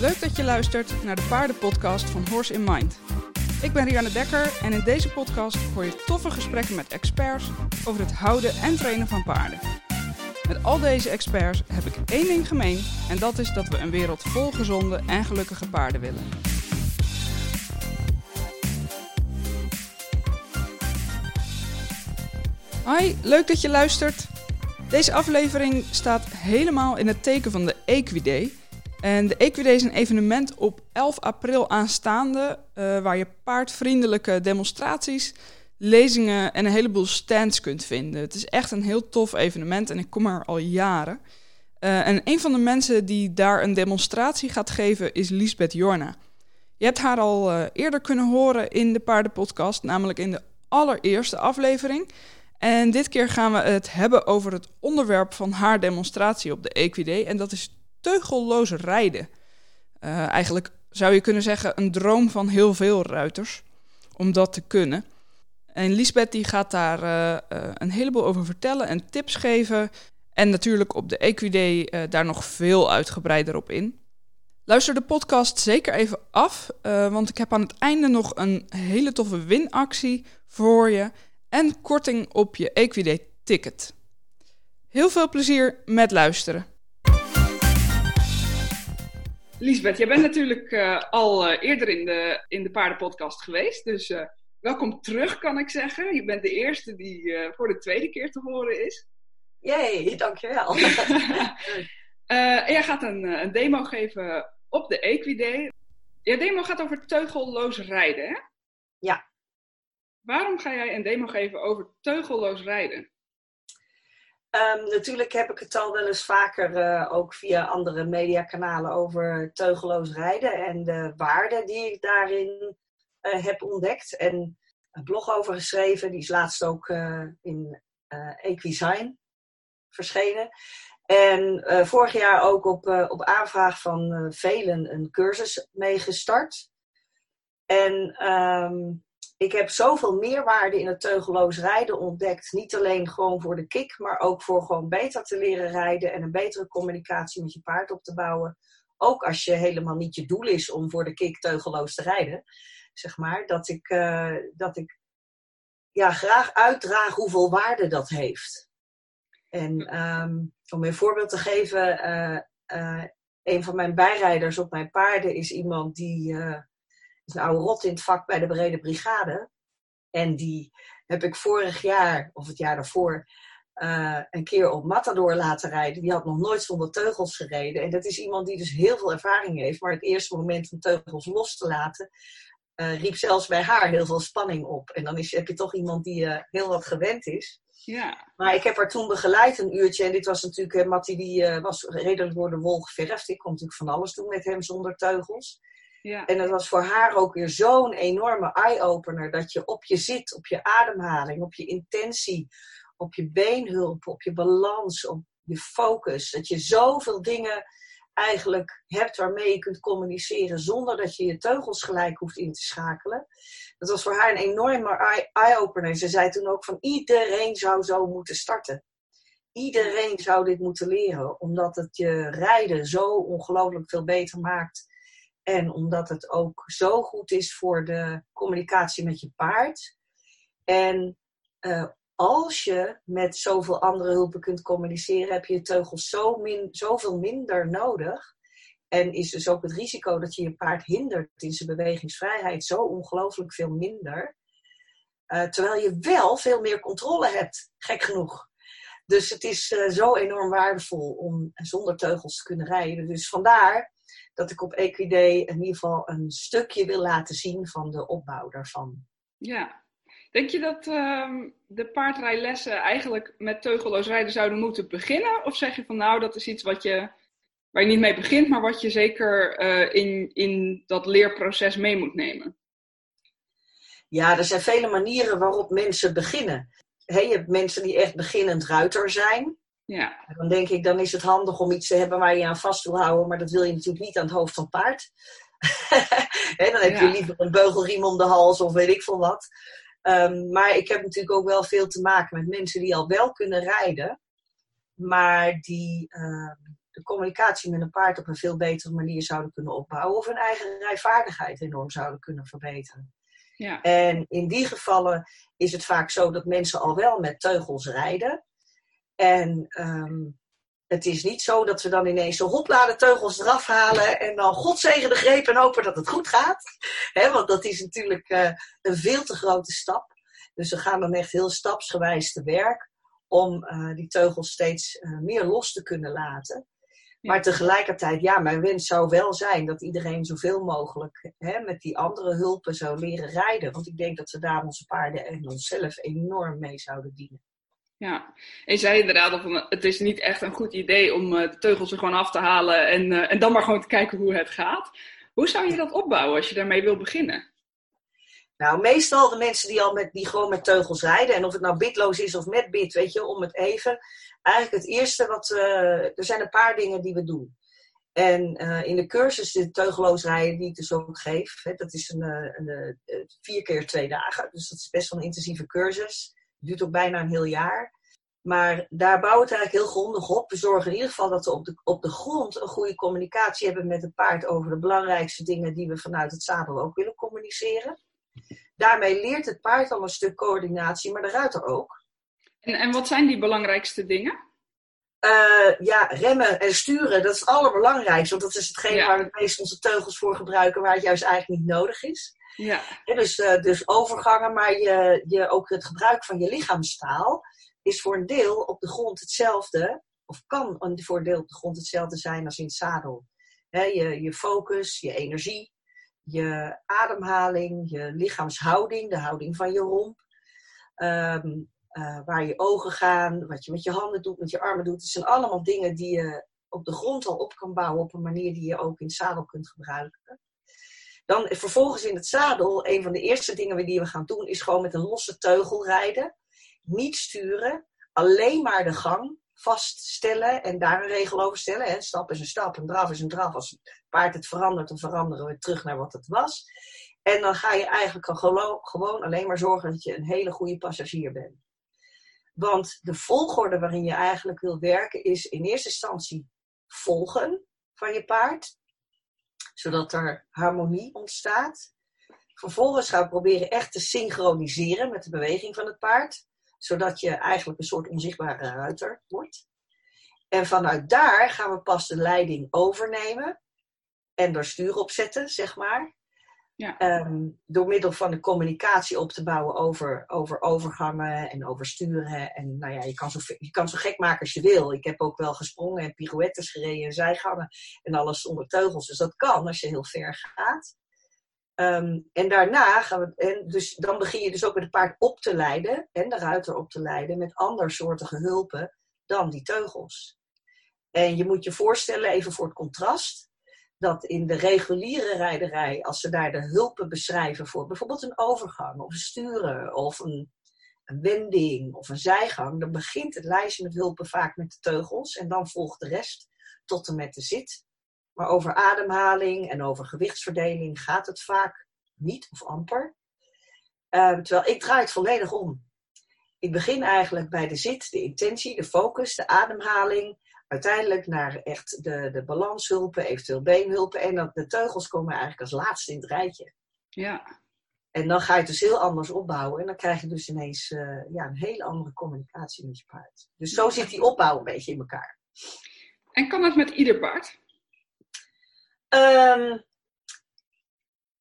Leuk dat je luistert naar de paardenpodcast van Horse in Mind. Ik ben Rianne Dekker en in deze podcast hoor je toffe gesprekken met experts over het houden en trainen van paarden. Met al deze experts heb ik één ding gemeen en dat is dat we een wereld vol gezonde en gelukkige paarden willen. Hoi, leuk dat je luistert. Deze aflevering staat helemaal in het teken van de Equiday. En de Equiday is een evenement op 11 april aanstaande, uh, waar je paardvriendelijke demonstraties, lezingen en een heleboel stands kunt vinden. Het is echt een heel tof evenement en ik kom er al jaren. Uh, en een van de mensen die daar een demonstratie gaat geven is Lisbeth Jorna. Je hebt haar al uh, eerder kunnen horen in de paardenpodcast, namelijk in de allereerste aflevering. En dit keer gaan we het hebben over het onderwerp van haar demonstratie op de Equiday. En dat is teugelloos rijden. Uh, eigenlijk zou je kunnen zeggen een droom van heel veel ruiters om dat te kunnen. En Lisbeth die gaat daar uh, uh, een heleboel over vertellen en tips geven. En natuurlijk op de Equiday daar nog veel uitgebreider op in. Luister de podcast zeker even af, want ik heb aan het einde nog een hele toffe winactie voor je en korting op je Equiday ticket. Heel veel plezier met luisteren. Lisbeth, jij bent natuurlijk uh, al uh, eerder in de, in de paardenpodcast geweest. Dus uh, welkom terug, kan ik zeggen. Je bent de eerste die voor de tweede keer te horen is. Jee, dankjewel. en jij gaat een, een, demo geven op de Equiday. Je demo gaat over teugelloos rijden, hè? Ja. Waarom ga jij een demo geven over teugelloos rijden? Um, natuurlijk heb ik het al wel eens vaker uh, ook via andere mediakanalen over teugeloos rijden en de waarden die ik daarin uh, heb ontdekt. En een blog over geschreven, die is laatst ook uh, in Equisign verschenen. En vorig jaar ook op, op aanvraag van velen een cursus meegestart. En um, ik heb zoveel meerwaarde in het teugelloos rijden ontdekt. Niet alleen gewoon voor de kick, maar ook voor gewoon beter te leren rijden en een betere communicatie met je paard op te bouwen. Ook als je helemaal niet je doel is om voor de kick teugelloos te rijden. Zeg maar, dat ik, uh, dat ik ja, graag uitdraag hoeveel waarde dat heeft. En um, om een voorbeeld te geven, uh, uh, een van mijn bijrijders op mijn paarden is iemand die een oude rot in het vak bij de Brede Brigade. En die heb ik vorig jaar, of het jaar daarvoor, uh, een keer op Matador laten rijden. Die had nog nooit zonder teugels gereden. En dat is iemand die dus heel veel ervaring heeft. Maar het eerste moment om teugels los te laten, uh, riep zelfs bij haar heel veel spanning op. En dan is, heb je toch iemand die uh, heel wat gewend is. Ja. Maar ik heb haar toen begeleid een uurtje. En dit was natuurlijk, Mattie die was redelijk door de wol geverfd. Ik kon natuurlijk van alles doen met hem zonder teugels. Ja. En dat was voor haar ook weer zo'n enorme eye-opener. Dat je op je zit, op je ademhaling, op je intentie, op je beenhulp, op je balans, op je focus. Dat je zoveel dingen eigenlijk hebt waarmee je kunt communiceren zonder dat je je teugels gelijk hoeft in te schakelen. Dat was voor haar een enorme eye-opener. Ze zei toen ook van iedereen zou zo moeten starten. Iedereen zou dit moeten leren, omdat het je rijden zo ongelooflijk veel beter maakt en omdat het ook zo goed is voor de communicatie met je paard. En uh, als je met zoveel andere hulpen kunt communiceren, heb je je teugels zo min, zoveel minder nodig. En is dus ook het risico dat je je paard hindert in zijn bewegingsvrijheid zo ongelooflijk veel minder. Uh, terwijl je wel veel meer controle hebt, gek genoeg. Dus het is uh, zo enorm waardevol om zonder teugels te kunnen rijden. Dus vandaar dat ik op Equiday in ieder geval een stukje wil laten zien van de opbouw daarvan. Ja. Denk je dat uh, de paardrijlessen eigenlijk met teugelloos rijden zouden moeten beginnen? Of zeg je van nou, dat is iets wat je, waar je niet mee begint, maar wat je zeker uh, in, in dat leerproces mee moet nemen? Ja, er zijn vele manieren waarop mensen beginnen. He, je hebt mensen die echt beginnend ruiter zijn. Ja. Dan denk ik, dan is het handig om iets te hebben waar je aan vast wil houden, maar dat wil je natuurlijk niet aan het hoofd van het paard. He, dan heb je ja. liever een beugelriem om de hals of weet ik veel wat. Um, maar ik heb natuurlijk ook wel veel te maken met mensen die al wel kunnen rijden, maar die uh, de communicatie met een paard op een veel betere manier zouden kunnen opbouwen of hun eigen rijvaardigheid enorm zouden kunnen verbeteren. Ja. En in die gevallen is het vaak zo dat mensen al wel met teugels rijden. En ehm, het is niet zo dat we dan ineens zo hopladen teugels eraf halen en dan godzegen de greep en hopen dat het goed gaat. want dat is natuurlijk uh, een veel te grote stap. Dus we gaan dan echt heel stapsgewijs te werk om uh, die teugels steeds uh, meer los te kunnen laten. Maar tegelijkertijd, ja, mijn wens zou wel zijn dat iedereen zoveel mogelijk hè, met die andere hulpen zou leren rijden. Want ik denk dat we daar onze paarden en onszelf enorm mee zouden dienen. Ja, en zei inderdaad, of het is niet echt een goed idee om eh, de teugels er gewoon af te halen en, uh, en dan maar gewoon te kijken hoe het gaat. Hoe zou je dat opbouwen als je daarmee wil beginnen? Nou, meestal de mensen die al met, die gewoon met teugels rijden, en of het nou bitloos is of met bit, weet je, om het even. Eigenlijk het eerste wat we, er zijn een paar dingen die we doen. En in de cursus, de teugeloos rijden die ik dus ook geef, hè, dat is een, een, een, vier keer twee dagen. Dus dat is best wel een intensieve cursus duurt ook bijna een heel jaar. Maar daar bouwen we het eigenlijk heel grondig op. We zorgen in ieder geval dat we op de, op de grond een goede communicatie hebben met het paard over de belangrijkste dingen die we vanuit het zadel ook willen communiceren. Daarmee leert het paard al een stuk coördinatie, maar de ruiter ook. En, en wat zijn die belangrijkste dingen? Uh, ja, remmen en sturen, dat is het allerbelangrijkste. Want dat is hetgeen waar we het meest onze teugels voor gebruiken, waar het juist eigenlijk niet nodig is. Ja. dus, uh, dus overgangen, maar je, je, ook het gebruik van je lichaamstaal is voor een deel op de grond hetzelfde, of kan voor een deel op de grond hetzelfde zijn als in zadel. je, je focus, je energie, je ademhaling, je lichaamshouding, de houding van je romp. Um, uh, waar je ogen gaan, wat je met je handen doet, met je armen doet. Het zijn allemaal dingen die je op de grond al op kan bouwen op een manier die je ook in zadel kunt gebruiken. Dan vervolgens in het zadel, een van de eerste dingen die we gaan doen, is gewoon met een losse teugel rijden. Niet sturen, alleen maar de gang vaststellen en daar een regel over stellen. Hè. Stap is een stap, een draf is een draf. Als het paard het verandert, dan veranderen we terug naar wat het was. En dan ga je eigenlijk gewoon alleen maar zorgen dat je een hele goede passagier bent. Want de volgorde waarin je eigenlijk wil werken is in eerste instantie volgen van je paard zodat er harmonie ontstaat. Vervolgens gaan we proberen echt te synchroniseren met de beweging van het paard, zodat je eigenlijk een soort onzichtbare ruiter wordt. En vanuit daar gaan we pas de leiding overnemen en er stuur op zetten, zeg maar. Ja. Ehm, door middel van de communicatie op te bouwen over, over overgangen en over sturen. En nou ja, je kan, zo, je kan zo gek maken als je wil. Ik heb ook wel gesprongen en pirouettes gereden en zijgangen en alles zonder teugels. Dus dat kan als je heel ver gaat. Ehm, en daarna gaan we, en dus dan begin je dus ook met het paard op te leiden en de ruiter op te leiden met andersoortige hulpen dan die teugels. En je moet je voorstellen, even voor het contrast, dat in de reguliere rijderij, als ze daar de hulpen beschrijven voor bijvoorbeeld een overgang of een sturen of een, een wending of een zijgang, dan begint het lijstje met hulpen vaak met de teugels en dan volgt de rest tot en met de zit. Maar over ademhaling en over gewichtsverdeling gaat het vaak niet of amper. Uh, terwijl ik draai het volledig om. Ik begin eigenlijk bij de zit, de intentie, de focus, de ademhaling uiteindelijk naar echt de, de balanshulpen, eventueel beenhulpen. En dan, de teugels komen eigenlijk als laatste in het rijtje. Ja. En dan ga je het dus heel anders opbouwen. En dan krijg je dus ineens uh, ja, een hele andere communicatie met je paard. Dus zo zit die opbouw een beetje in elkaar. En kan dat met ieder paard? Um,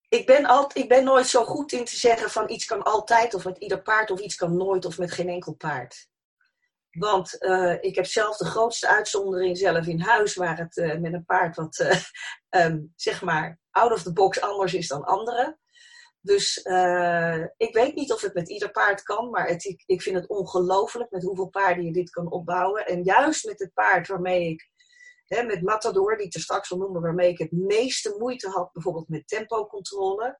ik, ben al, ik ben nooit zo goed in te zeggen van iets kan altijd of met ieder paard of iets kan nooit of met geen enkel paard. Want uh, ik heb zelf de grootste uitzondering zelf in huis, waar het uh, met een paard wat, uh, um, zeg maar, out of the box anders is dan anderen. Dus ik weet niet of het met ieder paard kan, maar het, ik, vind het ongelooflijk met hoeveel paarden je dit kan opbouwen. En juist met het paard waarmee ik, hè, met Matador, die ik er straks al noemde, waarmee ik het meeste moeite had, bijvoorbeeld met tempocontrole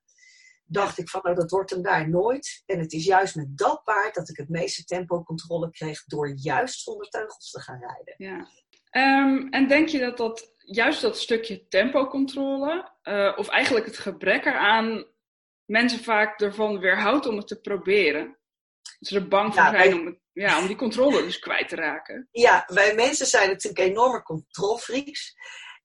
dacht ik van, nou dat wordt hem daar nooit. En het is juist met dat paard dat ik het meeste tempocontrole kreeg door juist zonder teugels te gaan rijden. Ja. Um, en denk je dat dat juist dat stukje tempocontrole, uh, of eigenlijk het gebrek eraan, mensen vaak ervan weerhoudt om het te proberen? ze er bang voor zijn om, ja, om die controle dus kwijt te raken. Ja, wij mensen zijn natuurlijk enorme controlfreaks.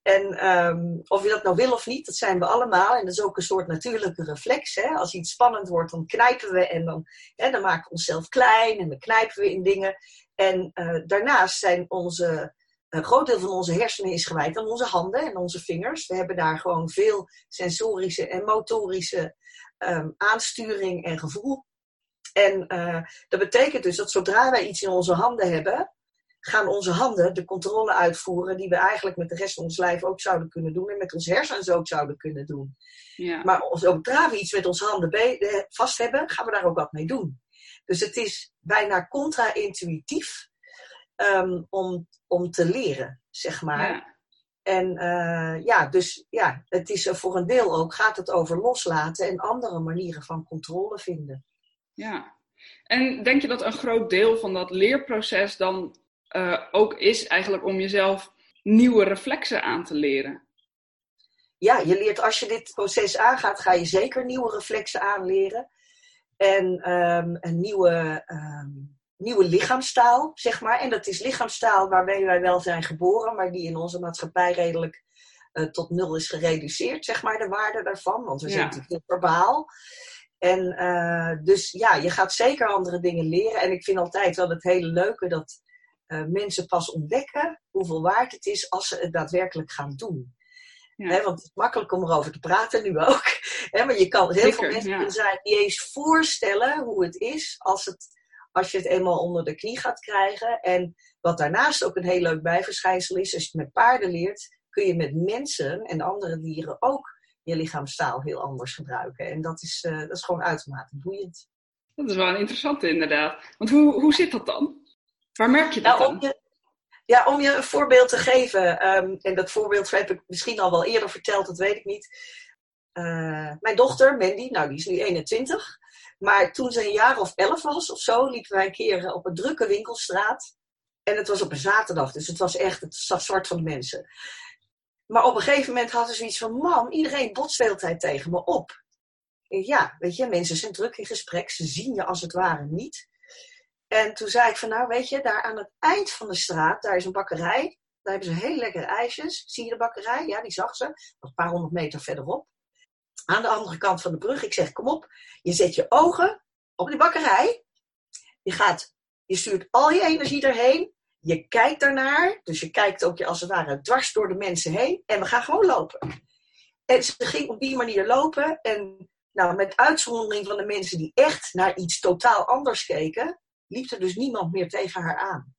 En um, of je dat nou wil of niet, dat zijn we allemaal. En dat is ook een soort natuurlijke reflex. Hè? Als iets spannend wordt, dan knijpen we en dan, hè, dan maken we onszelf klein en dan knijpen we in dingen. En uh, daarnaast zijn onze, een groot deel van onze hersenen is gewijd aan onze handen en onze vingers. We hebben daar gewoon veel sensorische en motorische um, aansturing en gevoel. En uh, dat betekent dus dat zodra wij iets in onze handen hebben, gaan onze handen de controle uitvoeren die we eigenlijk met de rest van ons lijf ook zouden kunnen doen en met ons hersens ook zouden kunnen doen. Ja. Maar zodra we iets met onze handen eh, vast hebben, gaan we daar ook wat mee doen. Dus het is bijna contra-intuïtief um, om, om te leren, zeg maar. Ja. En uh, ja, dus ja, het is voor een deel ook, gaat het over loslaten en andere manieren van controle vinden. Ja, en denk je dat een groot deel van dat leerproces dan uh, ook is eigenlijk om jezelf nieuwe reflexen aan te leren? Ja, je leert als je dit proces aangaat, ga je zeker nieuwe reflexen aanleren. En um, een nieuwe, um, nieuwe lichaamstaal, zeg maar. En dat is lichaamstaal waarmee wij wel zijn geboren, maar die in onze maatschappij redelijk uh, tot nul is gereduceerd, zeg maar, de waarde daarvan. Want we zijn ja. natuurlijk heel verbaal. En uh, dus ja, je gaat zeker andere dingen leren. En ik vind altijd wel het hele leuke dat uh, mensen pas ontdekken hoeveel waard het is als ze het daadwerkelijk gaan doen. Ja. want het is makkelijk om erover te praten nu ook. maar je kan heel veel mensen ja. zijn eens voorstellen hoe het is als, het, als je het eenmaal onder de knie gaat krijgen. En wat daarnaast ook een heel leuk bijverschijnsel is, als je het met paarden leert, kun je met mensen en andere dieren ook je lichaamstaal heel anders gebruiken. En dat is, uh, dat is gewoon uitermate boeiend. Dat is wel een interessante inderdaad. Want hoe, hoe zit dat dan? Waar merk je dat nou? Om je, ja, om je een voorbeeld te geven. Um, en dat voorbeeld heb ik misschien al wel eerder verteld, dat weet ik niet. Uh, mijn dochter, Mandy, nou die is nu 21. Maar toen ze een jaar of elf was of zo, liepen wij een keer op een drukke winkelstraat. En het was op een zaterdag, dus het was echt, het zat zwart van de mensen. Maar op een gegeven moment hadden ze iets van, mam, iedereen botst de hele tijd tegen me op. En ja, weet je, mensen zijn druk in gesprek, ze zien je als het ware niet. En toen zei ik van nou weet je, daar aan het eind van de straat, daar is een bakkerij. Daar hebben ze heel lekkere ijsjes. Zie je de bakkerij? Ja, die zag ze. Een paar honderd meter verderop. Aan de andere kant van de brug. Ik zeg, kom op. Je zet je ogen op die bakkerij. Je gaat, je stuurt al je energie erheen. Je kijkt daarnaar. Dus je kijkt ook als het ware dwars door de mensen heen. En we gaan gewoon lopen. En ze ging op die manier lopen. En nou, met uitzondering van de mensen die echt naar iets totaal anders keken, liep er dus niemand meer tegen haar aan.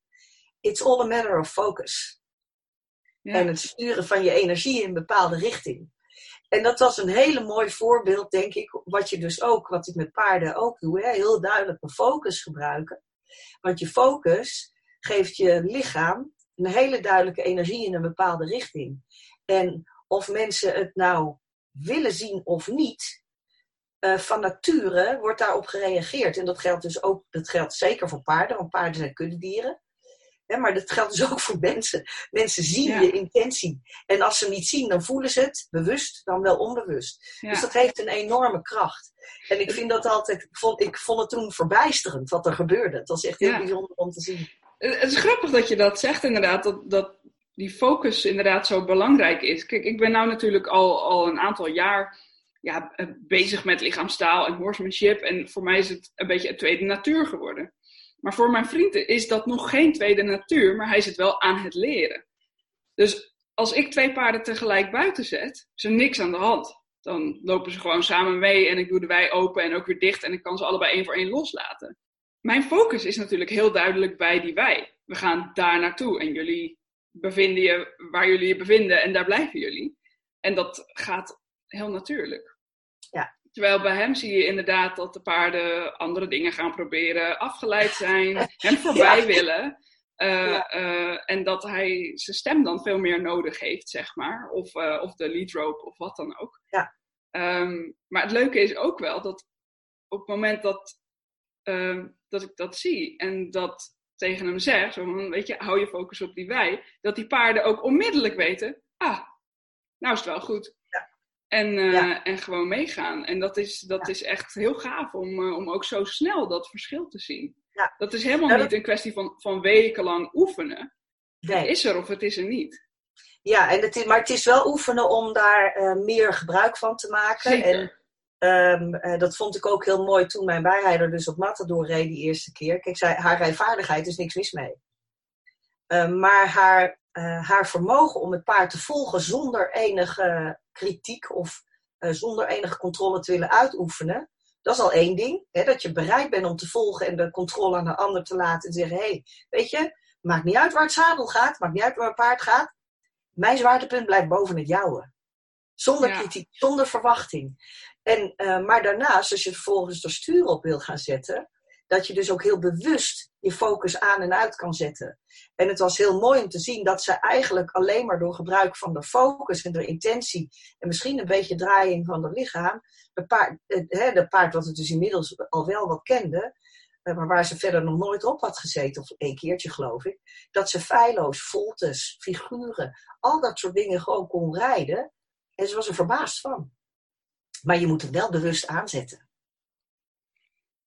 It's all a matter of focus. Ja. En het sturen van je energie in een bepaalde richting. En dat was een hele mooi voorbeeld, denk ik, wat je dus ook, wat ik met paarden ook doe, hè, heel duidelijk mijn focus gebruiken. Want je focus geeft je lichaam een hele duidelijke energie in een bepaalde richting. En of mensen het nou willen zien of niet, uh, van nature wordt daarop gereageerd. En dat geldt dus ook, dat geldt zeker voor paarden, want paarden zijn kuddedieren. Hè, maar dat geldt dus ook voor mensen. Mensen zien je intentie. En als ze hem niet zien, dan voelen ze het, bewust dan wel onbewust. Dus dat heeft een enorme kracht. En ik vind dat altijd, ik vond, ik vond het toen verbijsterend wat er gebeurde. Het was echt heel bijzonder om te zien. Het is grappig dat je dat zegt inderdaad, dat, dat die focus inderdaad zo belangrijk is. Kijk, ik ben nou natuurlijk al, al een aantal jaar ja, eh, bezig met lichaamstaal en horsemanship. En voor mij is het een beetje een tweede natuur geworden. Maar voor mijn vrienden is dat nog geen tweede natuur, maar hij zit wel aan het leren. Dus als ik twee paarden tegelijk buiten zet, is er niks aan de hand. Dan lopen ze gewoon samen mee en ik doe de wei open en ook weer dicht en ik kan ze allebei één voor één loslaten. Mijn focus is natuurlijk heel duidelijk bij die wei. We gaan daar naartoe en jullie bevinden je waar jullie je bevinden en daar blijven jullie. En dat gaat heel natuurlijk. Terwijl bij hem zie je inderdaad dat de paarden andere dingen gaan proberen, afgeleid zijn, hem voorbij willen. Uh, uh, en dat hij zijn stem dan veel meer nodig heeft, zeg maar. Of, uh, of de lead rope of wat dan ook. Ja. Um, maar het leuke is ook wel dat op het moment dat, ehm, dat ik dat zie en dat tegen hem zeg, zo weet je, hou je focus op die wei, dat die paarden ook onmiddellijk weten, ah, nou is het wel goed. En, uh, en gewoon meegaan. En dat is, dat is echt heel gaaf om, uh, om ook zo snel dat verschil te zien. Ja. Dat is helemaal nou, niet een kwestie van, van wekenlang oefenen. Nee. Het is er of het is er niet. Ja, en het is, maar het is wel oefenen om daar uh, meer gebruik van te maken. Zeker. En um, dat vond ik ook heel mooi toen mijn bijrijder dus op Matador reed die eerste keer. Kijk, zij, haar rijvaardigheid is niks mis mee. Um, maar haar, haar vermogen om het paard te volgen zonder enige kritiek of uh, zonder enige controle te willen uitoefenen. Dat is al één ding. Hè, dat je bereid bent om te volgen en de controle aan de ander te laten. En te zeggen, hé, hey, weet je, maakt niet uit waar het zadel gaat. Maakt niet uit waar het paard gaat. Mijn zwaartepunt blijft boven het jouwe. Zonder ja. kritiek, zonder verwachting. En, uh, maar daarnaast, als je vervolgens er stuur op wil gaan zetten, dat je dus ook heel bewust je focus aan en uit kan zetten. En het was heel mooi om te zien dat ze eigenlijk alleen maar door gebruik van de focus en de intentie en misschien een beetje draaiing van het lichaam, de paard, de paard wat het dus inmiddels al wel wat kende, eh, maar waar ze verder nog nooit op had gezeten, of één keertje geloof ik, dat ze feilloos, voltes, figuren, al dat soort dingen gewoon kon rijden. En ze was er verbaasd van. Maar je moet het wel bewust aanzetten.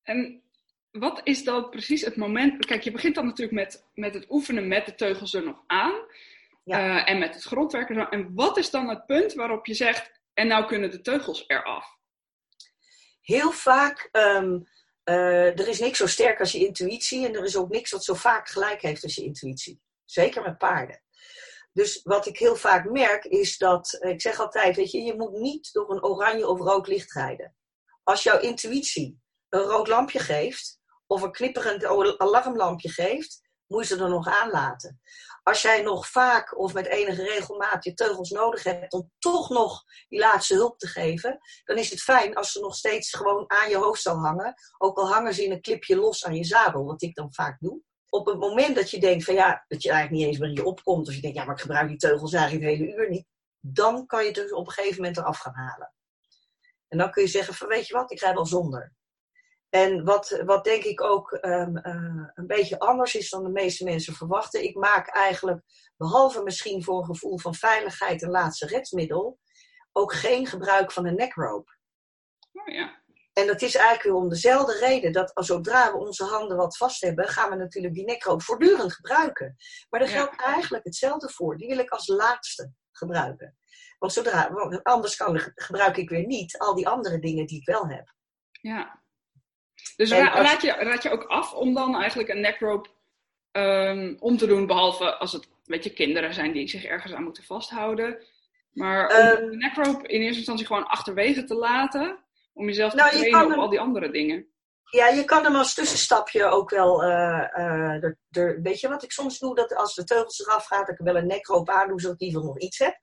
En wat is dan precies het moment? Kijk, je begint dan natuurlijk met, met het oefenen met de teugels er nog aan. Ja. Uh, en met het grondwerken. En wat is dan het punt waarop je zegt, en nou kunnen de teugels eraf? Heel vaak, um, uh, er is niks zo sterk als je intuïtie. En er is ook niks wat zo vaak gelijk heeft als je intuïtie. Zeker met paarden. Dus wat ik heel vaak merk is dat, ik zeg altijd, weet je, je moet niet door een oranje of rood licht rijden. Als jouw intuïtie een rood lampje geeft, of een knipperend alarmlampje geeft, moet je ze er nog aanlaten. Als jij nog vaak of met enige regelmaat je teugels nodig hebt om toch nog die laatste hulp te geven, dan is het fijn als ze nog steeds gewoon aan je hoofd zal hangen. Ook al hangen ze in een clipje los aan je zadel, wat ik dan vaak doe. Op het moment dat je denkt van ja, dat je eigenlijk niet eens meer in je opkomt, of je denkt ja, maar ik gebruik die teugels eigenlijk het hele uur niet, dan kan je het dus op een gegeven moment eraf gaan halen. En dan kun je zeggen van weet je wat, ik ga wel zonder. En wat, wat denk ik ook um, uh, een beetje anders is dan de meeste mensen verwachten. Ik maak eigenlijk, behalve misschien voor een gevoel van veiligheid en laatste redmiddel, ook geen gebruik van een nekrope. Oh ja. En dat is eigenlijk weer om dezelfde reden dat als zodra we onze handen wat vast hebben, gaan we natuurlijk die nekroop voortdurend gebruiken. Maar daar geldt eigenlijk hetzelfde voor. Die wil ik als laatste gebruiken. Want zodra, anders kan, gebruik ik weer niet al die andere dingen die ik wel heb. Ja, dus raad, je, raad je ook af om dan eigenlijk een neckrope um, om te doen, behalve als het weet je, kinderen zijn die zich ergens aan moeten vasthouden. Maar om um, de neckrope in eerste instantie gewoon achterwege te laten, om jezelf te nou, trainen op al die andere dingen. Ja, je kan hem als tussenstapje ook wel. Uh, uh, er, er, weet je wat ik soms doe? Dat als de teugels eraf gaat, dat ik wel een nekroop aan doe, zodat ik in ieder geval nog iets heb.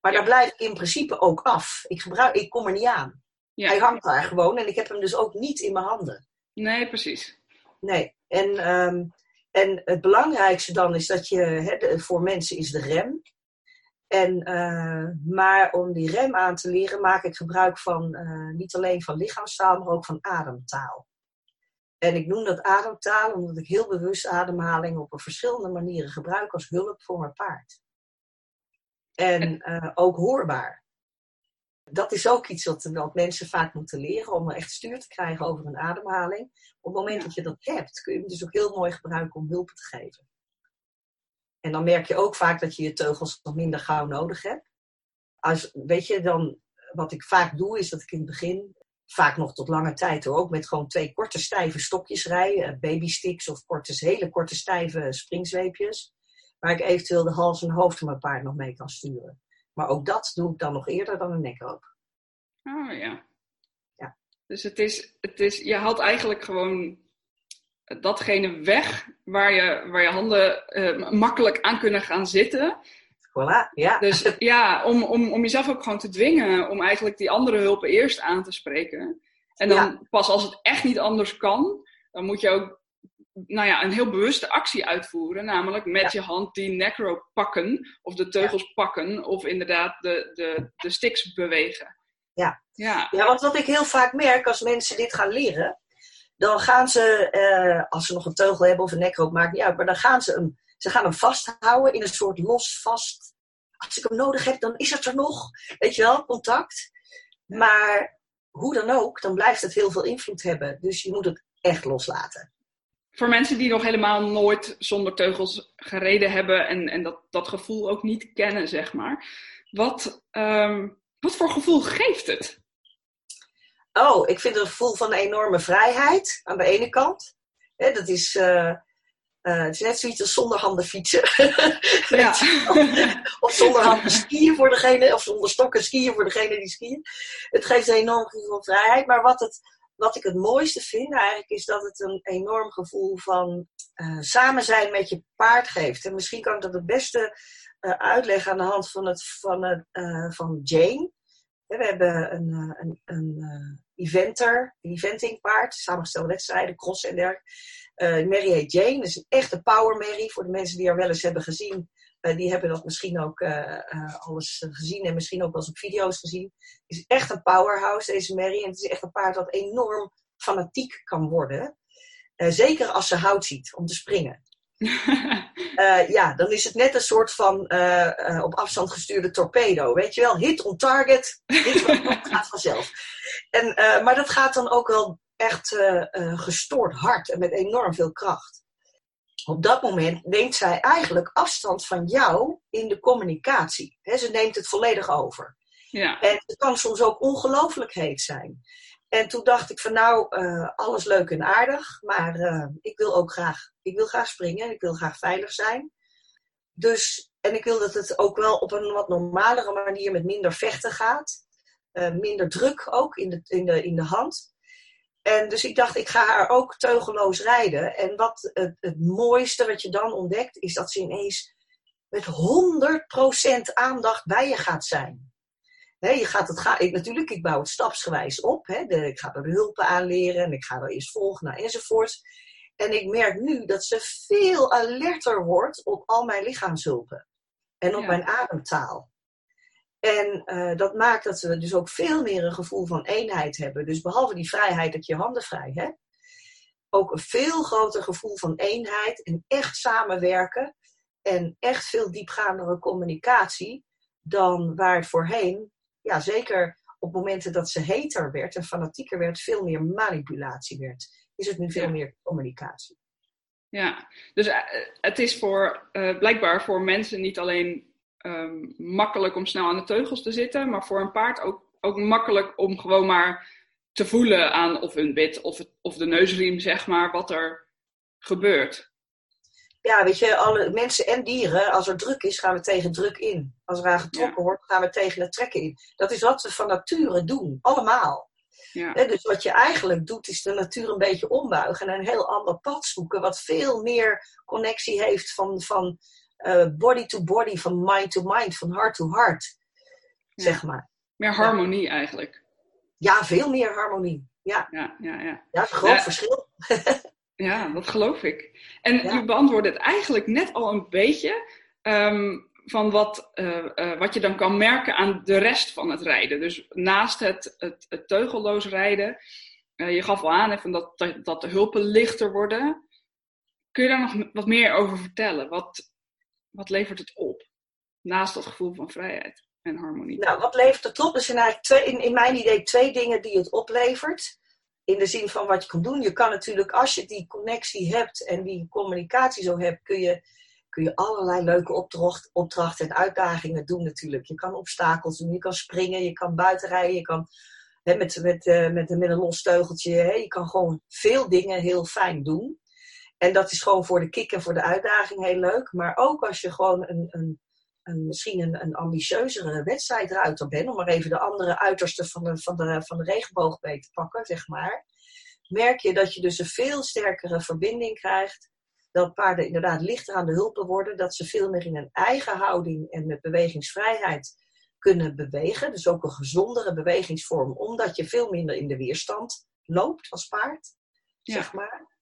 Maar ja. daar blijf ik in principe ook af. Ik, gebruik, ik kom er niet aan. Ja. Hij hangt daar gewoon en ik heb hem dus ook niet in mijn handen. Nee, precies. Nee, en, um, en het belangrijkste dan is dat je, hè, voor mensen is de rem. En, uh, maar om die rem aan te leren maak ik gebruik van uh, niet alleen van lichaamstaal, maar ook van ademtaal. En ik noem dat ademtaal omdat ik heel bewust ademhaling op een verschillende manieren gebruik als hulp voor mijn paard. En uh, ook hoorbaar dat is ook iets wat, wat, mensen vaak moeten leren om echt stuur te krijgen over een ademhaling. Op het moment dat je dat hebt, kun je hem dus ook heel mooi gebruiken om hulp te geven. En dan merk je ook vaak dat je je teugels nog minder gauw nodig hebt. Als, weet je, dan, wat ik vaak doe, is dat ik in het begin, vaak nog tot lange tijd hoor, ook met gewoon twee korte stijve stokjes rijden, eh, babysticks of korte, hele korte stijve springzweepjes, waar ik eventueel de hals en hoofd van mijn paard nog mee kan sturen. Maar ook dat doe ik dan nog eerder dan een nekroop. Oh ja. ja. Dus het is, het is, je haalt eigenlijk gewoon datgene weg waar je, waar je handen uh, makkelijk aan kunnen gaan zitten. Voilà, ja. Dus ja, om, om, om jezelf ook gewoon te dwingen om eigenlijk die andere hulpen eerst aan te spreken. En dan ja. pas als het echt niet anders kan, dan moet je ook nou ja, een heel bewuste actie uitvoeren. Namelijk met ja. je hand die necro pakken, of de teugels ja. pakken, of inderdaad de, de, de sticks bewegen. Ja. Ja. ja, want wat ik heel vaak merk als mensen dit gaan leren, dan gaan ze, uh, als ze nog een teugel hebben of een nekroop, maakt niet uit, maar dan gaan ze hem, ze gaan hem vasthouden in een soort los vast als ik hem nodig heb, dan is het er nog. Weet je wel, contact. Maar hoe dan ook, dan blijft het heel veel invloed hebben. Dus je moet het echt loslaten. Voor mensen die nog helemaal nooit zonder teugels gereden hebben en, en dat, dat gevoel ook niet kennen, zeg maar. Wat, ehm, wat voor gevoel geeft het? Oh, ik vind het een gevoel van enorme vrijheid aan de ene kant. dat is, uh, het is net zoiets als zonder handen fietsen. Ja. of zonder handen skiën voor degene, of zonder stokken skiën voor degene die skiën. Het geeft een enorm gevoel van vrijheid. Maar wat, het, wat ik het mooiste vind eigenlijk, is dat het een enorm gevoel van uh, samen zijn met je paard geeft. En misschien kan ik dat het beste uh, uitleggen aan de hand van, het, van, het, van Jane. We hebben een, eh, een, een eventer, een eventingpaard, samengestelde wedstrijden, cross en dergelijke. Mary heet Jane, dat is een echte power Mary. Voor de mensen die haar wel eens hebben gezien, die hebben dat misschien ook alles gezien en misschien ook wel eens op video's gezien. Het is echt een powerhouse, deze Mary. En het is echt een paard dat enorm fanatiek kan worden. zeker als ze hout ziet om te springen. Uh, ja, dan is het net een soort van uh, op afstand gestuurde torpedo. Weet je wel, hit on target, hit gaat vanzelf. En, maar dat gaat dan ook wel echt gestoord hard en met enorm veel kracht. Op dat moment neemt zij eigenlijk afstand van jou in de communicatie. ze neemt het volledig over. Ja. En het kan soms ook ongelooflijk heet zijn. En toen dacht ik van nou, uh, alles leuk en aardig, maar uh, ik wil ook graag, ik wil graag springen, ik wil graag veilig zijn. Dus, en ik wil dat het ook wel op een wat normalere manier met minder vechten gaat. Uh, minder druk ook in de, in, de, in de hand. En dus ik dacht, ik ga haar ook teugeloos rijden. En wat het, het mooiste wat je dan ontdekt, is dat ze ineens met 100% aandacht bij je gaat zijn je gaat het, ga, ik, natuurlijk, ik bouw het stapsgewijs op. de, ik ga er de hulpen aanleren en ik ga er eerst volgen naar enzovoorts. En ik merk nu dat ze veel alerter wordt op al mijn lichaamshulpen. En op mijn ademtaal. En uh, dat maakt dat we dus ook veel meer een gevoel van eenheid hebben. Dus behalve die vrijheid dat je handen vrij hebt, ook een veel groter gevoel van eenheid en echt samenwerken en echt veel diepgaandere communicatie dan waar het voorheen ja, zeker op momenten dat ze heter werd en fanatieker werd, veel meer manipulatie werd. Is het nu veel meer communicatie. Ja, dus uh, het is voor, uh, blijkbaar voor mensen niet alleen um, makkelijk om snel aan de teugels te zitten, maar voor een paard ook, ook makkelijk om gewoon maar te voelen aan of een wit of, het, of de neusriem, zeg maar, wat er gebeurt ja, weet je, alle mensen en dieren, als er druk is, gaan we tegen druk in. Als er aan getrokken wordt, gaan we tegen het trekken in. Dat is wat we van nature doen, allemaal. Ja. dus wat je eigenlijk doet, is de natuur een beetje ombuigen en een heel ander pad zoeken, wat veel meer connectie heeft van, van uh, body to body, van mind to mind, van heart to heart, zeg maar. Meer harmonie eigenlijk. Ja, veel meer harmonie. Ja, ja, ja. ja. ja een groot verschil. Ja, dat geloof ik. En u beantwoordt het eigenlijk net al een beetje ehm, van wat, uh, uh, wat je dan kan merken aan de rest van het rijden. Dus naast het, het, het teugelloos rijden, uh, je gaf al aan even dat, dat, dat de hulpen lichter worden. Kun je daar nog wat meer over vertellen? Wat, wat levert het op? Naast dat gevoel van vrijheid en harmonie. Nou, wat levert het op? Er zijn eigenlijk twee, in, in mijn idee twee dingen die het oplevert in de zin van wat je kan doen. Je kan natuurlijk, als je die connectie hebt en die communicatie zo hebt, kun je, kun je allerlei leuke opdracht, opdrachten en uitdagingen doen natuurlijk. Je kan obstakels doen, je kan springen, je kan buitenrijden, je kan hè, met, met, met, met een los teugeltje, hè, je kan gewoon veel dingen heel fijn doen. En dat is gewoon voor de kick en voor de uitdaging heel leuk. Maar ook als je gewoon een, een een, misschien een, een ambitieuzere wedstrijdruiter ben, om maar even de andere uiterste van de, van, de, van de regenboog mee te pakken, zeg maar, merk je dat je dus een veel sterkere verbinding krijgt. Dat paarden inderdaad lichter aan de hulpen worden, dat ze veel meer in een eigen houding en met bewegingsvrijheid kunnen bewegen. Dus ook een gezondere bewegingsvorm, omdat je veel minder in de weerstand loopt als paard, zeg maar.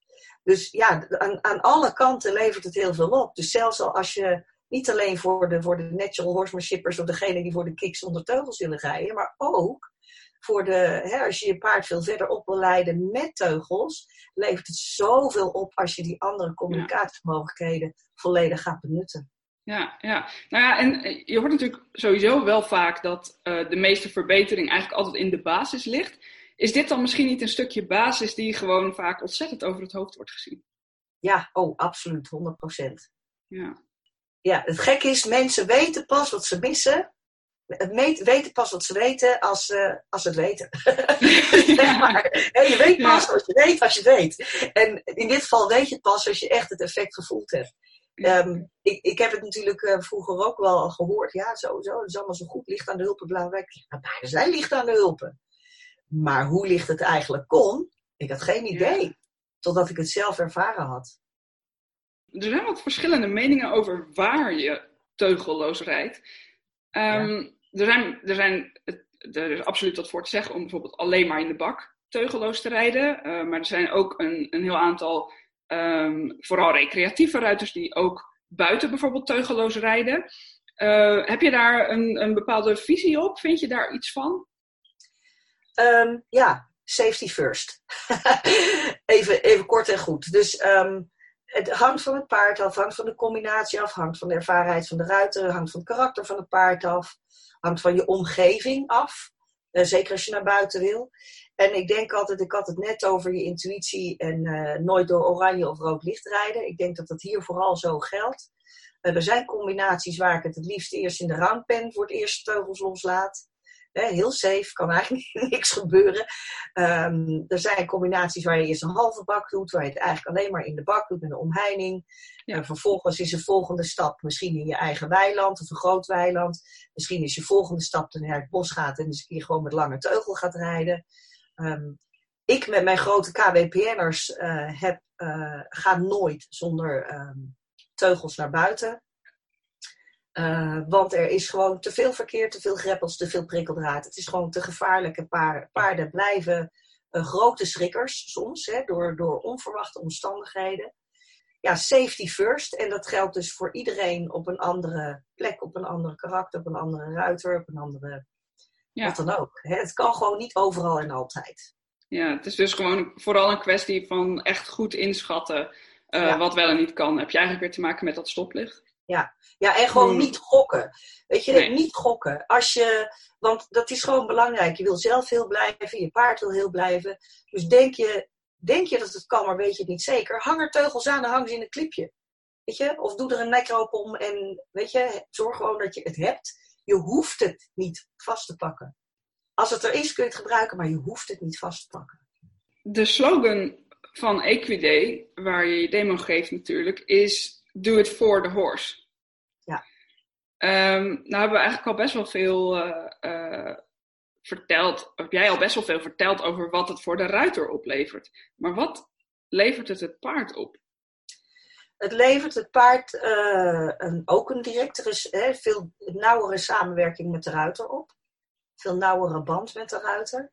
Dus ja, aan, aan alle kanten levert het heel veel op. Dus zelfs al als je niet alleen voor de, voor de natural horsemanshipers of degene die voor de kicks onder teugels willen rijden, maar ook voor de, hè, als je je paard veel verder op wil leiden met teugels, levert het zoveel op als je die andere communicatiemogelijkheden volledig gaat benutten. Ja, ja. Nou ja, en eh, je hoort natuurlijk sowieso wel vaak dat uh, de meeste verbetering eigenlijk altijd in de basis ligt. Is dit dan misschien niet een stukje basis die gewoon vaak ontzettend over het hoofd wordt gezien? Ja, oh, absoluut, 100%. Ja. Ja, het gekke is, mensen weten pas wat ze missen. Het weten pas wat ze weten als, uh, als ze het weten. maar. je weet pas ja. wat je weet als je het weet. En in dit geval weet je het pas als je echt het effect gevoeld hebt. Um, ik, ik heb het natuurlijk uh, vroeger ook wel al gehoord. Ja, sowieso, het is allemaal zo goed. Licht aan de hulpen, belangrijk. Nou, bijna zijn licht aan de hulpen. Maar hoe licht het eigenlijk kon, ik had geen idee. Totdat ik het zelf ervaren had. Er zijn wat verschillende meningen over waar je teugelloos rijdt. Um, er, zijn, er, zijn, er is absoluut wat voor te zeggen om bijvoorbeeld alleen maar in de bak teugelloos te rijden. Uh, maar er zijn ook een, een heel aantal Um, vooral recreatieve ruiters die ook buiten bijvoorbeeld teugeloos rijden. Uh, heb je daar een, een, bepaalde visie op? Vind je daar iets van? Um, ja, safety first. even, even kort en goed. Dus um, het hangt van het paard af, hangt van de combinatie af, hangt van de ervarenheid van de ruiter, hangt van het karakter van het paard af, hangt van je omgeving af. Uh, zeker als je naar buiten wil. En ik denk altijd, ik had het net over je intuïtie en uh, nooit door oranje of rood licht rijden. Ik denk dat dat hier vooral zo geldt. Uh, er zijn combinaties waar ik het het liefst eerst in de rangpen voor het eerst teugels loslaat. Heel safe, kan eigenlijk niks gebeuren. Um, er zijn combinaties waar je eerst een halve bak doet, waar je het eigenlijk alleen maar in de bak doet met een omheining. Ja. En vervolgens is de volgende stap misschien in je eigen weiland of een groot weiland. Misschien is je volgende stap dat je naar het bos gaat en eens een keer gewoon met lange teugel gaat rijden. Um, ik met mijn grote KWPN'ers uh, heb, uh, ga nooit zonder um, teugels naar buiten. Uh, want er is gewoon te veel verkeer, te veel greppels, te veel prikkeldraad. Het is gewoon te gevaarlijk. En paarden blijven grote schrikkers soms, hè, door, door onverwachte omstandigheden. Ja, safety first. En dat geldt dus voor iedereen op een andere plek, op een andere karakter, op een andere ruiter, op een andere ja. Wat dan ook. Het kan gewoon niet overal en altijd. Ja, het is dus gewoon vooral een kwestie van echt goed inschatten uh, wat wel en niet kan. Heb je eigenlijk weer te maken met dat stoplicht? Ja, ja en gewoon niet gokken. Weet je, nee. niet gokken. Als je, want dat is gewoon belangrijk. Je wil zelf heel blijven, je paard wil heel blijven. Dus denk je, denk je dat het kan, maar weet je het niet zeker. Hang er teugels aan en hang ze in een klipje. Weet je? Of doe er een nekroop om en weet je, zorg gewoon dat je het hebt. Je hoeft het niet vast te pakken. Als het er is, kun je het gebruiken, maar je hoeft het niet vast te pakken. De slogan van Equiday, waar je je demo geeft natuurlijk, is Do it for the horse. Ja. Um, nou hebben we eigenlijk al best wel veel uh, uh, verteld, heb jij al best wel veel verteld over wat het voor de ruiter oplevert. Maar wat levert het het paard op? Het levert het paard uh, een, ook een directere, hè, veel nauwere samenwerking met de ruiter op. Veel nauwere band met de ruiter.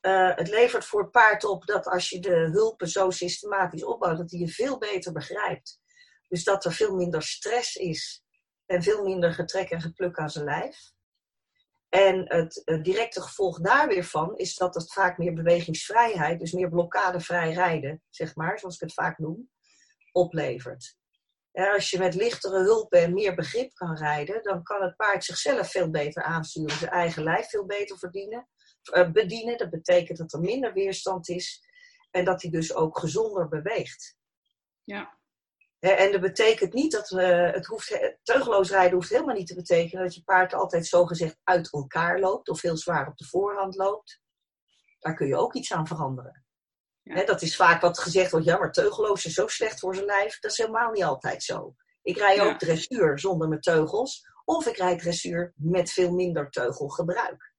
Uh, het levert voor het paard op dat als je de hulpen zo systematisch opbouwt, dat hij je veel beter begrijpt. Dus dat er veel minder stress is en veel minder getrek en gepluk aan zijn lijf. En het, directe gevolg daar weer van is dat het vaak meer bewegingsvrijheid, dus meer blokkadevrij rijden, zeg maar, zoals ik het vaak noem, oplevert. als je met lichtere hulpen en meer begrip kan rijden, dan kan het paard zichzelf veel beter aansturen, zijn eigen lijf veel beter verdienen, uh, bedienen. Dat betekent dat er minder weerstand is en dat hij dus ook gezonder beweegt. Ja. En dat betekent niet dat uh, het hoeft, teugeloos rijden hoeft helemaal niet te betekenen dat je paard altijd zogezegd uit elkaar loopt of heel zwaar op de voorhand loopt. Daar kun je ook iets aan veranderen. Ja. dat is vaak wat gezegd wordt, ja, maar teugeloos is zo slecht voor zijn lijf. Dat is helemaal niet altijd zo. Ik rij ook dressuur zonder mijn teugels, of ik rijd dressuur met veel minder teugelgebruik.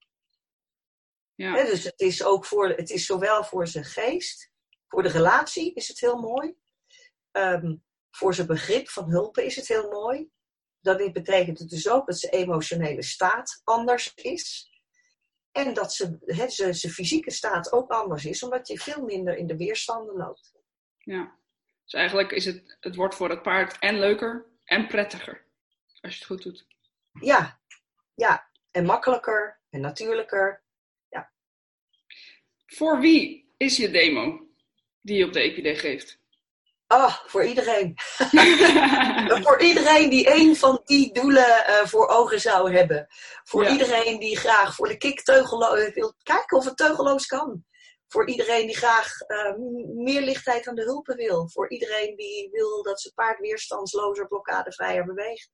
Ja. dus het is, ook voor, het is zowel voor zijn geest, voor de relatie is het heel mooi. Um, voor zijn begrip van hulpen is het heel mooi. Dat betekent het dus ook dat zijn emotionele staat anders is. En dat zijn, zijn, zijn fysieke staat ook anders is, omdat je veel minder in de weerstanden loopt. Ja, dus eigenlijk is het, het wordt voor het paard en leuker en prettiger. Als je het goed doet. Ja, ja. En makkelijker en natuurlijker. Ja. Voor wie is je demo die je op de EPD geeft? Ah, voor iedereen. voor iedereen die een van die doelen uh, voor ogen zou hebben. Voor iedereen die graag voor de kick teugelloos wil kijken of het teugelloos kan. Voor iedereen die graag uh, meer lichtheid aan de hulpen wil. Voor iedereen die wil dat zijn paard weerstandslozer blokkadevrijer beweegt.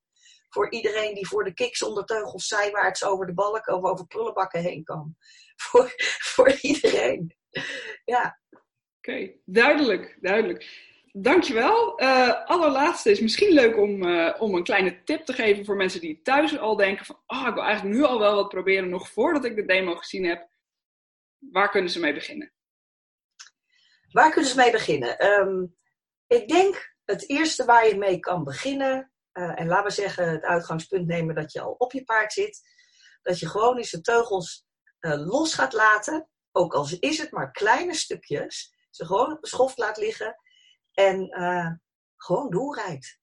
Voor iedereen die voor de kick zonder teugels zijwaarts over de balk of over prullenbakken heen kan. Voor, voor iedereen. Ja. Oké, duidelijk, duidelijk. Dankjewel. Uh, allerlaatste is misschien leuk om, uh, om een kleine tip te geven voor mensen die thuis al denken van, oh, ik wil eigenlijk nu al wel wat proberen, nog voordat ik de demo gezien heb. Waar kunnen ze mee beginnen? Waar kunnen ze mee beginnen? Um, ik denk het eerste waar je mee kan beginnen, uh, en laten we zeggen het uitgangspunt nemen dat je al op je paard zit, dat je gewoon eens de teugels los gaat laten, ook al is het maar kleine stukjes, ze gewoon op de schoft laat liggen en uh, gewoon doorrijdt.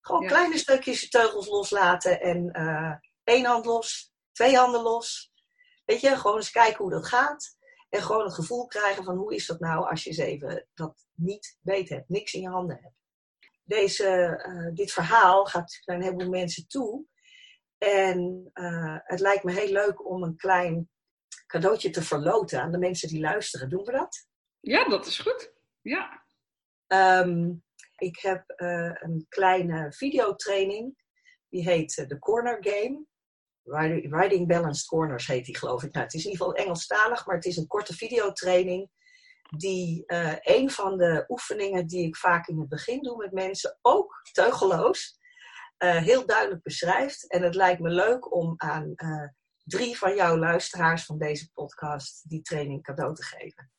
Gewoon kleine stukjes teugels loslaten en uh, één hand los, twee handen los. Weet je, gewoon eens kijken hoe dat gaat. En gewoon het gevoel krijgen van hoe is dat nou als je eens even dat niet weet hebt, niks in je handen hebt. Deze, uh, dit verhaal gaat naar een heleboel mensen toe. En uh, het lijkt me heel leuk om een klein cadeautje te verloten aan de mensen die luisteren. Doen we dat? Ja, dat is goed. Ja. Um, ik heb uh, een kleine videotraining. Die heet uh, de Corner Game. Riding, Balanced Corners heet die, geloof ik. Nou, het is in ieder geval Engelstalig, maar het is een korte videotraining. Die uh, een van de oefeningen die ik vaak in het begin doe met mensen, ook teugeloos, heel duidelijk beschrijft. En het lijkt me leuk om aan drie van jouw luisteraars van deze podcast die training cadeau te geven.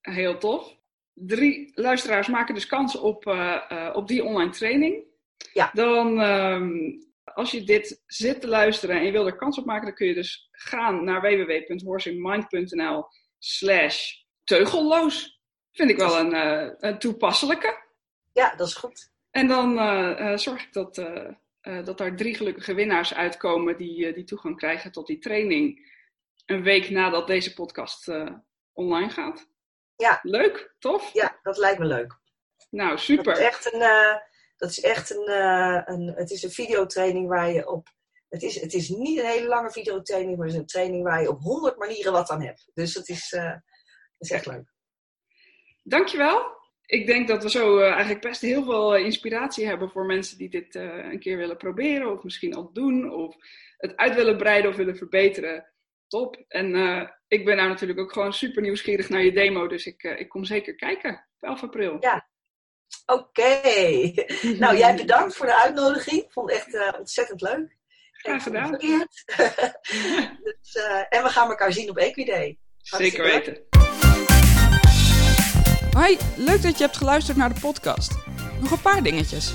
Heel tof drie luisteraars maken dus kans op, uh, uh, op die online training. Ja. Dan, um, als je dit zit te luisteren en je wil er kans op maken, dan kun je dus gaan naar www.horsingmind.nl slash teugelloos. Vind ik wel een, uh, een, toepasselijke. Ja, dat is goed. En dan zorg ik dat, dat daar drie gelukkige winnaars uitkomen die, die toegang krijgen tot die training. Een week nadat deze podcast online gaat. Ja. Leuk, tof? Ja, dat lijkt me leuk. Nou, super. Dat is echt een, uh, dat is echt een, uh, een, het is een videotraining waar je op, het is, het is niet een hele lange videotraining, maar het is een training waar je op honderd manieren wat aan hebt. Dus het is, uh, is echt leuk. Dankjewel. Ik denk dat we zo eigenlijk best heel veel inspiratie hebben voor mensen die dit een keer willen proberen, of misschien al doen, of het uit willen breiden of willen verbeteren. Top. En ik ben nou natuurlijk ook gewoon super nieuwsgierig naar je demo, dus ik, uh, ik kom zeker kijken op 11 april. Ja, oké. nou, jij bedankt voor de uitnodiging. Vond het echt uh, ontzettend leuk. Graag gedaan. dus, uh, en we gaan elkaar zien op Equiday. Zeker weten. Hoi, leuk dat je hebt geluisterd naar de podcast. Nog een paar dingetjes.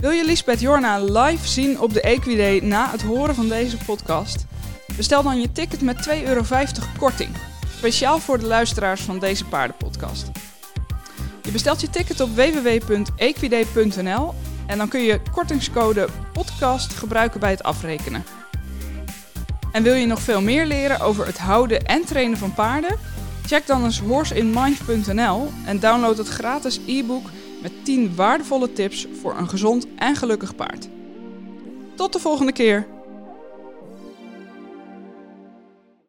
Wil je Lisbeth Jorna live zien op de Equiday na het horen van deze podcast? Bestel dan je ticket met 2,50 euro korting. Speciaal voor de luisteraars van deze paardenpodcast. Je bestelt je ticket op www.equiday.nl en dan kun je kortingscode podcast gebruiken bij het afrekenen. En wil je nog veel meer leren over het houden en trainen van paarden? Check dan eens horseinmind.nl en download het gratis e-book met 10 waardevolle tips voor een gezond en gelukkig paard. Tot de volgende keer!